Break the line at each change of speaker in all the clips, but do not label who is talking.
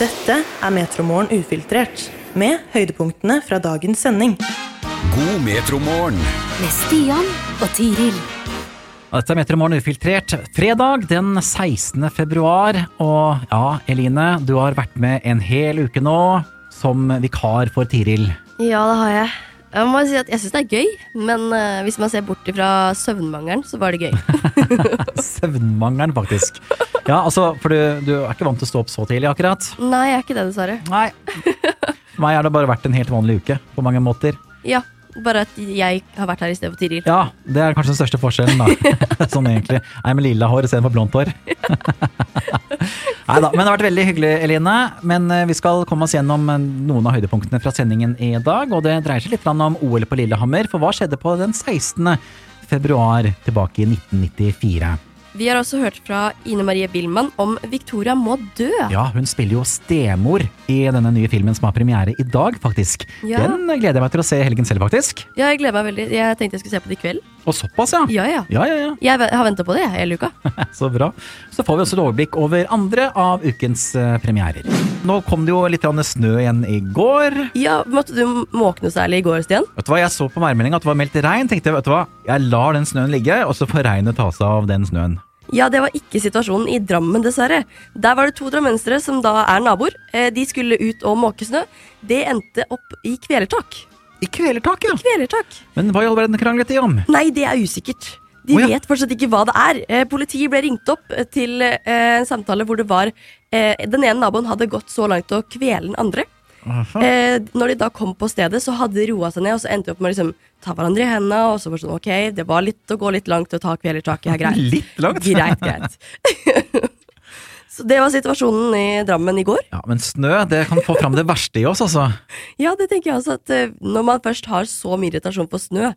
Dette er Metromorgen ufiltrert, med høydepunktene fra dagens sending.
God metromorgen.
Med Stian og Tiril.
Dette er Metromorgen ufiltrert. Fredag den 16. februar. Og ja, Eline, du har vært med en hel uke nå som vikar for Tiril.
Ja, det har jeg. Jeg må si at jeg syns det er gøy, men eh, hvis man ser bort fra søvnmangelen, så var det gøy.
Søvnmangelen, faktisk. Ja, altså, for du, du er ikke vant til å stå opp så tidlig, akkurat?
Nei, jeg er ikke det, dessverre.
Nei. For meg har det bare vært en helt vanlig uke, på mange måter.
Ja, bare at jeg har vært her i stedet for Tiril.
Ja, det er kanskje den største forskjellen, da. sånn egentlig. Nei, med lilla hår istedenfor blondt hår. Nei da, men det har vært veldig hyggelig, Eline. Men eh, vi skal komme oss gjennom eh, noen av høydepunktene fra sendingen i dag. Og det dreier seg litt om OL på Lillehammer, for hva skjedde på den 16. februar tilbake i 1994?
Vi har også hørt fra Ine Marie Billmann om Victoria må dø.
Ja, hun spiller jo stemor i denne nye filmen som har premiere i dag, faktisk.
Ja.
Den gleder jeg meg til å se i helgen selv, faktisk.
Ja, jeg gleder meg veldig. Jeg tenkte jeg skulle se på det i kveld.
Og såpass, ja.
Ja, ja.
Ja, ja, ja.
Jeg har venta på det jeg, hele uka.
Så bra. Så får vi også et overblikk over andre av ukens eh, premierer. Nå kom det jo litt snø igjen i går.
Ja, Måtte du måke særlig i går, Stian?
Vet du hva, Jeg så på værmeldinga at det var meldt regn. Tenkte jeg, vet du hva, jeg lar den snøen ligge, og så får regnet ta seg av den snøen.
Ja, det var ikke situasjonen i Drammen, dessverre. Der var det to drammensere som da er naboer. Eh, De skulle ut og måke snø. Det endte opp i kvelertak.
I kvelertak, ja.
I Kvelertak?
Men hva i all verden kranglet de om?
Nei, det er usikkert. De
oh, ja.
vet fortsatt ikke hva det er. Eh, politiet ble ringt opp eh, til eh, en samtale hvor det var eh, Den ene naboen hadde gått så langt å kvele den andre. Eh, når de da kom på stedet, så hadde de roa seg ned, og så endte de opp med å liksom, ta hverandre i hendene. Og så var det sånn, ok, det var litt å gå litt langt å ta kvelertaket. her, greit.
Litt langt?
Greit, greit. så det var situasjonen i Drammen i går.
Ja, Men snø det kan få fram det verste i oss, altså.
Ja, det tenker jeg også at eh, når man først har så mye irritasjon på snø,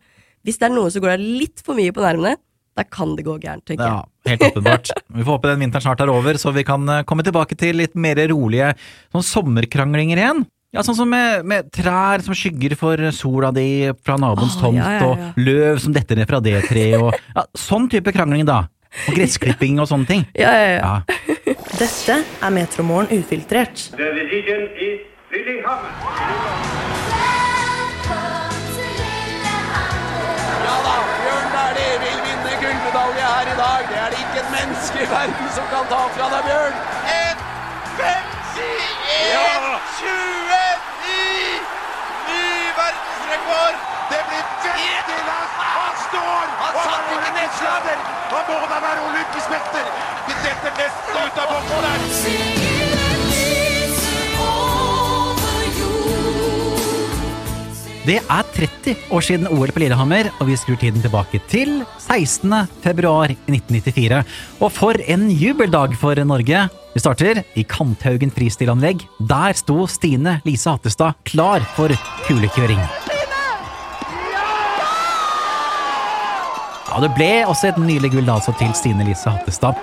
hvis det er noe som går deg litt for mye på nervene, da kan det gå gærent, tenker jeg.
Ja, helt åpenbart. Vi får håpe den vinteren snart er over, så vi kan eh, komme tilbake til litt mer rolige sånn sommerkranglinger igjen. Ja, Sånn som med, med trær som skygger for sola di fra naboens
Å,
tomt,
ja, ja, ja.
og løv som detter ned fra det treet, og ja, sånn type krangling, da. Og gressklipping og sånne ting.
Ja, ja, ja.
Dette er Metromorgen ufiltrert.
The decision is Lillehammer.
Ja da, Bjørn Dæhlie vil vinne gullmedalje her i dag. Det er det ikke et menneske i verden som kan ta fra deg, Bjørn. 1.51,29! Ikke! Han må da være olympisk! Vi detter nesten ut av boksen der.
Det er 30 år siden OL på Lillehammer, og vi skrur tiden tilbake til 16. februar 1994. Og for en jubeldag for Norge! Vi starter i Kanthaugen fristilanlegg. Der sto Stine Lise Hattestad klar for kulekjøring. Ja, Det ble også et nylig gull altså til Stine Lise Hattestad.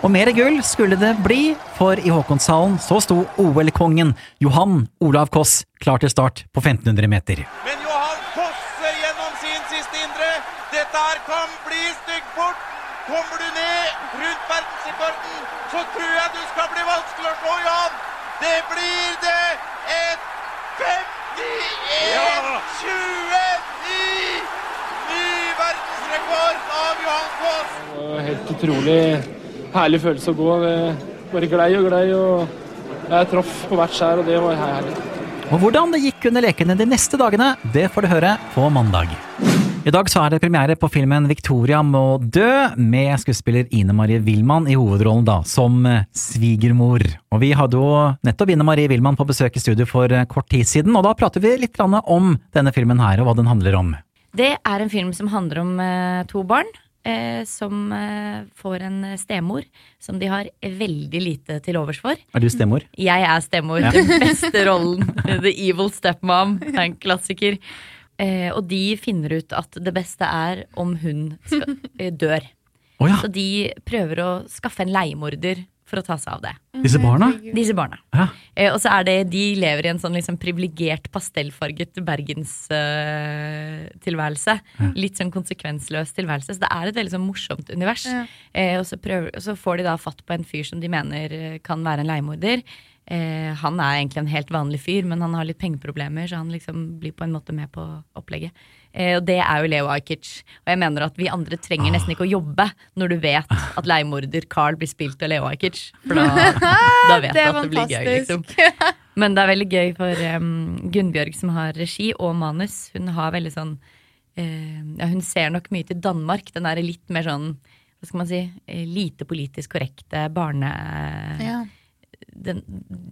Og mer gull skulle det bli, for i Håkonshallen så sto OL-kongen Johan Olav Koss klar til start på 1500 meter.
Men Johan fosser gjennom sin siste indre. Dette her kan bli styggfort. Kommer du ned rundt verdensrekorden, så tror jeg du skal bli vanskelig å slå, Johan. Det blir det. Et 51-29! Ny verdensrekord av Johan Foss.
Det var helt utrolig herlig følelse å gå. Det bare glei og glei. og Jeg traff på hvert skjær, og det var herlig.
Og hvordan det gikk under lekene de neste dagene, det får du høre på mandag. I dag så er det premiere på filmen Victoria må dø, med skuespiller Ine Marie Wilman i hovedrollen da, som eh, svigermor. Og vi hadde jo nettopp Ine Marie Wilman på besøk i studio for eh, kort tid siden, og da prater vi litt om denne filmen her, og hva den handler om.
Det er en film som handler om eh, to barn eh, som eh, får en stemor som de har veldig lite til overs for.
Er du stemor?
Jeg er stemor. Den beste rollen. The Evil Stepmom. Det er en klassiker. Eh, og de finner ut at det beste er om hun skal, eh, dør.
Oh, ja.
Så de prøver å skaffe en leiemorder for å ta seg av det.
Disse barna?
Disse barna.
Ja.
Eh, og så er det, de lever i en sånn liksom privilegert pastellfarget bergenstilværelse. Litt sånn konsekvensløs tilværelse. Så det er et veldig sånn morsomt univers.
Ja.
Eh, og så, prøver, og så får de da fatt på en fyr som de mener eh, kan være en leiemorder. Eh, han er egentlig en helt vanlig fyr, men han har litt pengeproblemer, så han liksom blir på en måte med på opplegget. Eh, og det er jo Leo Ajkic. Og jeg mener at vi andre trenger nesten ikke å jobbe når du vet at leiemorder Carl blir spilt av Leo Ajkic. For da, da vet du at det blir gøy, liksom. Men det er veldig gøy for um, Gunnbjørg som har regi og manus. Hun har veldig sånn uh, ja, Hun ser nok mye til Danmark. Den er litt mer sånn hva skal man si, eh, lite politisk korrekte barne...
Ja.
Den,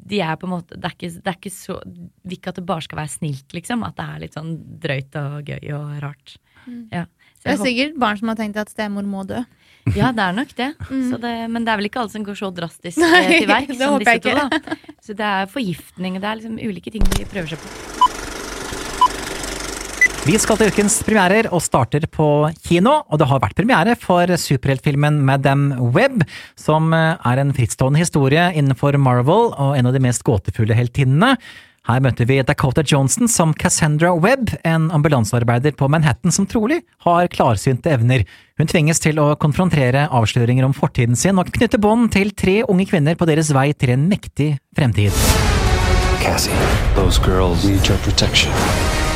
de er på en måte Det er ikke, det er ikke så Vil ikke at det bare skal være snilt, liksom. At det er litt sånn drøyt og gøy og rart. Ja. Så
Det er sikkert barn som har tenkt at stemor må dø.
ja, det er nok det. Så det. Men det er vel ikke alle som går så drastisk
Nei,
eh, til verks som disse to. Da. Så det er forgiftning, og det er liksom ulike ting de prøver seg på.
Vi skal til ukens premierer og starter på kino. Og det har vært premiere for superheltfilmen Madame Web, som eh, er en frittstående historie innenfor Marvel og en av de mest gåtefulle heltinnene. Her møter vi Dakota Johnson som Cassandra Webb, en ambulansearbeider på Manhattan som trolig har klarsynte evner. Hun tvinges til å konfrontere avsløringer om fortiden sin og knytte bånd til tre unge kvinner på deres vei til en mektig fremtid.
Cassie, those girls need your.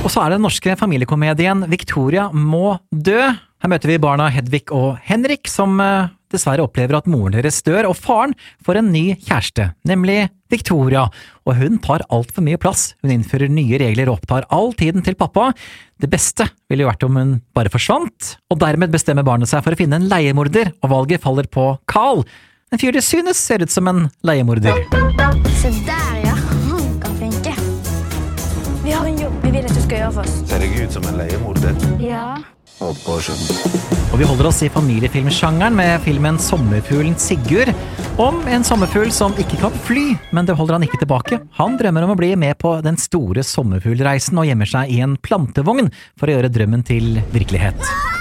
Og så er det den norske familiekomedien Victoria må dø. Her møter vi barna Hedvig og Henrik, som eh, dessverre opplever at moren deres dør, og faren får en ny kjæreste, nemlig Victoria. Og hun tar altfor mye plass. Hun innfører nye regler og opptar all tiden til pappa. Det beste ville jo vært om hun bare forsvant, og dermed bestemmer barnet seg for å finne en leiemorder, og valget faller på Carl. En fyr de synes ser ut som en leiemorder.
Se der, ja. Han kan funke. Vi har en jobb vi vil at du skal gjøre for oss.
Ser jeg ut som en leiemorder?
Ja.
Og vi holder oss i familiefilmsjangeren med filmen Sommerfuglen Sigurd. Om en sommerfugl som ikke kan fly, men det holder han ikke tilbake. Han drømmer om å bli med på den store sommerfuglreisen og gjemmer seg i en plantevogn for å gjøre drømmen til virkelighet.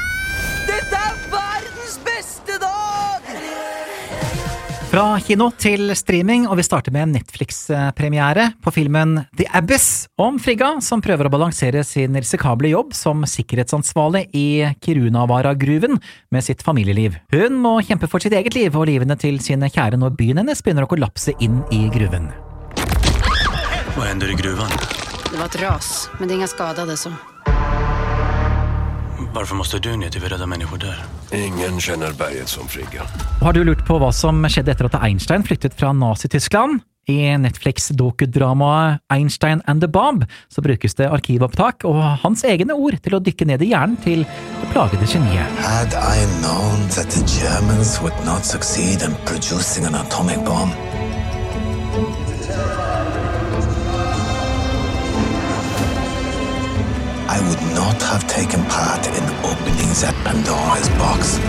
Fra kino til streaming, og vi starter med en Netflix-premiere på filmen The Abyss om Frigga, som prøver å balansere sin risikable jobb som sikkerhetsansvarlig i Kirunavara-gruven med sitt familieliv. Hun må kjempe for sitt eget liv og livene til sine kjære når byen hennes begynner å kollapse inn i gruven.
Hva hender i gruven?
Det var et ras, men det är inga det så.
Varför måste du ner till vi räddar människor där?
Ingen kjenner berget som Frigga.
Har du lurt på hva som skjedde etter at Einstein flyttet fra Nazi-Tyskland? I Netflix-dokudramaet Einstein and the Bomb så brukes det arkivopptak og hans egne ord til å dykke ned i hjernen til det plagede geniet.
Had I known that the Germans would not succeed in producing an atomic bomb, not have taken part in opening that Pandora's box.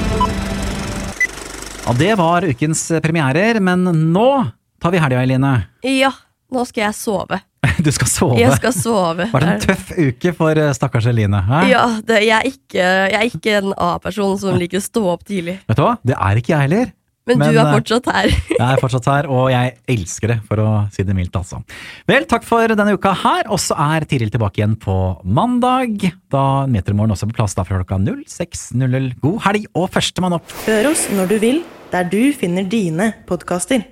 Ja, Det var ukens premierer, men nå tar vi helga, Eline.
Ja, nå skal jeg sove.
Du skal sove.
Jeg skal sove.
Var det en tøff uke for eh, stakkars Eline? Hæ?
Ja, det, jeg, er ikke, jeg er ikke en A-person som liker å stå opp tidlig.
Vet du hva? Det er ikke jeg heller.
Men, du er
eh,
fortsatt her.
Jeg er fortsatt her, og jeg elsker det, for å si det mildt, altså. Vel, takk for denne uka her, og så er Tiril tilbake igjen på mandag. Da Metermorgen også på plass da fra klokka 06.00. God helg og førstemann opp!
Hør oss når du vil, der du finner dine podkaster.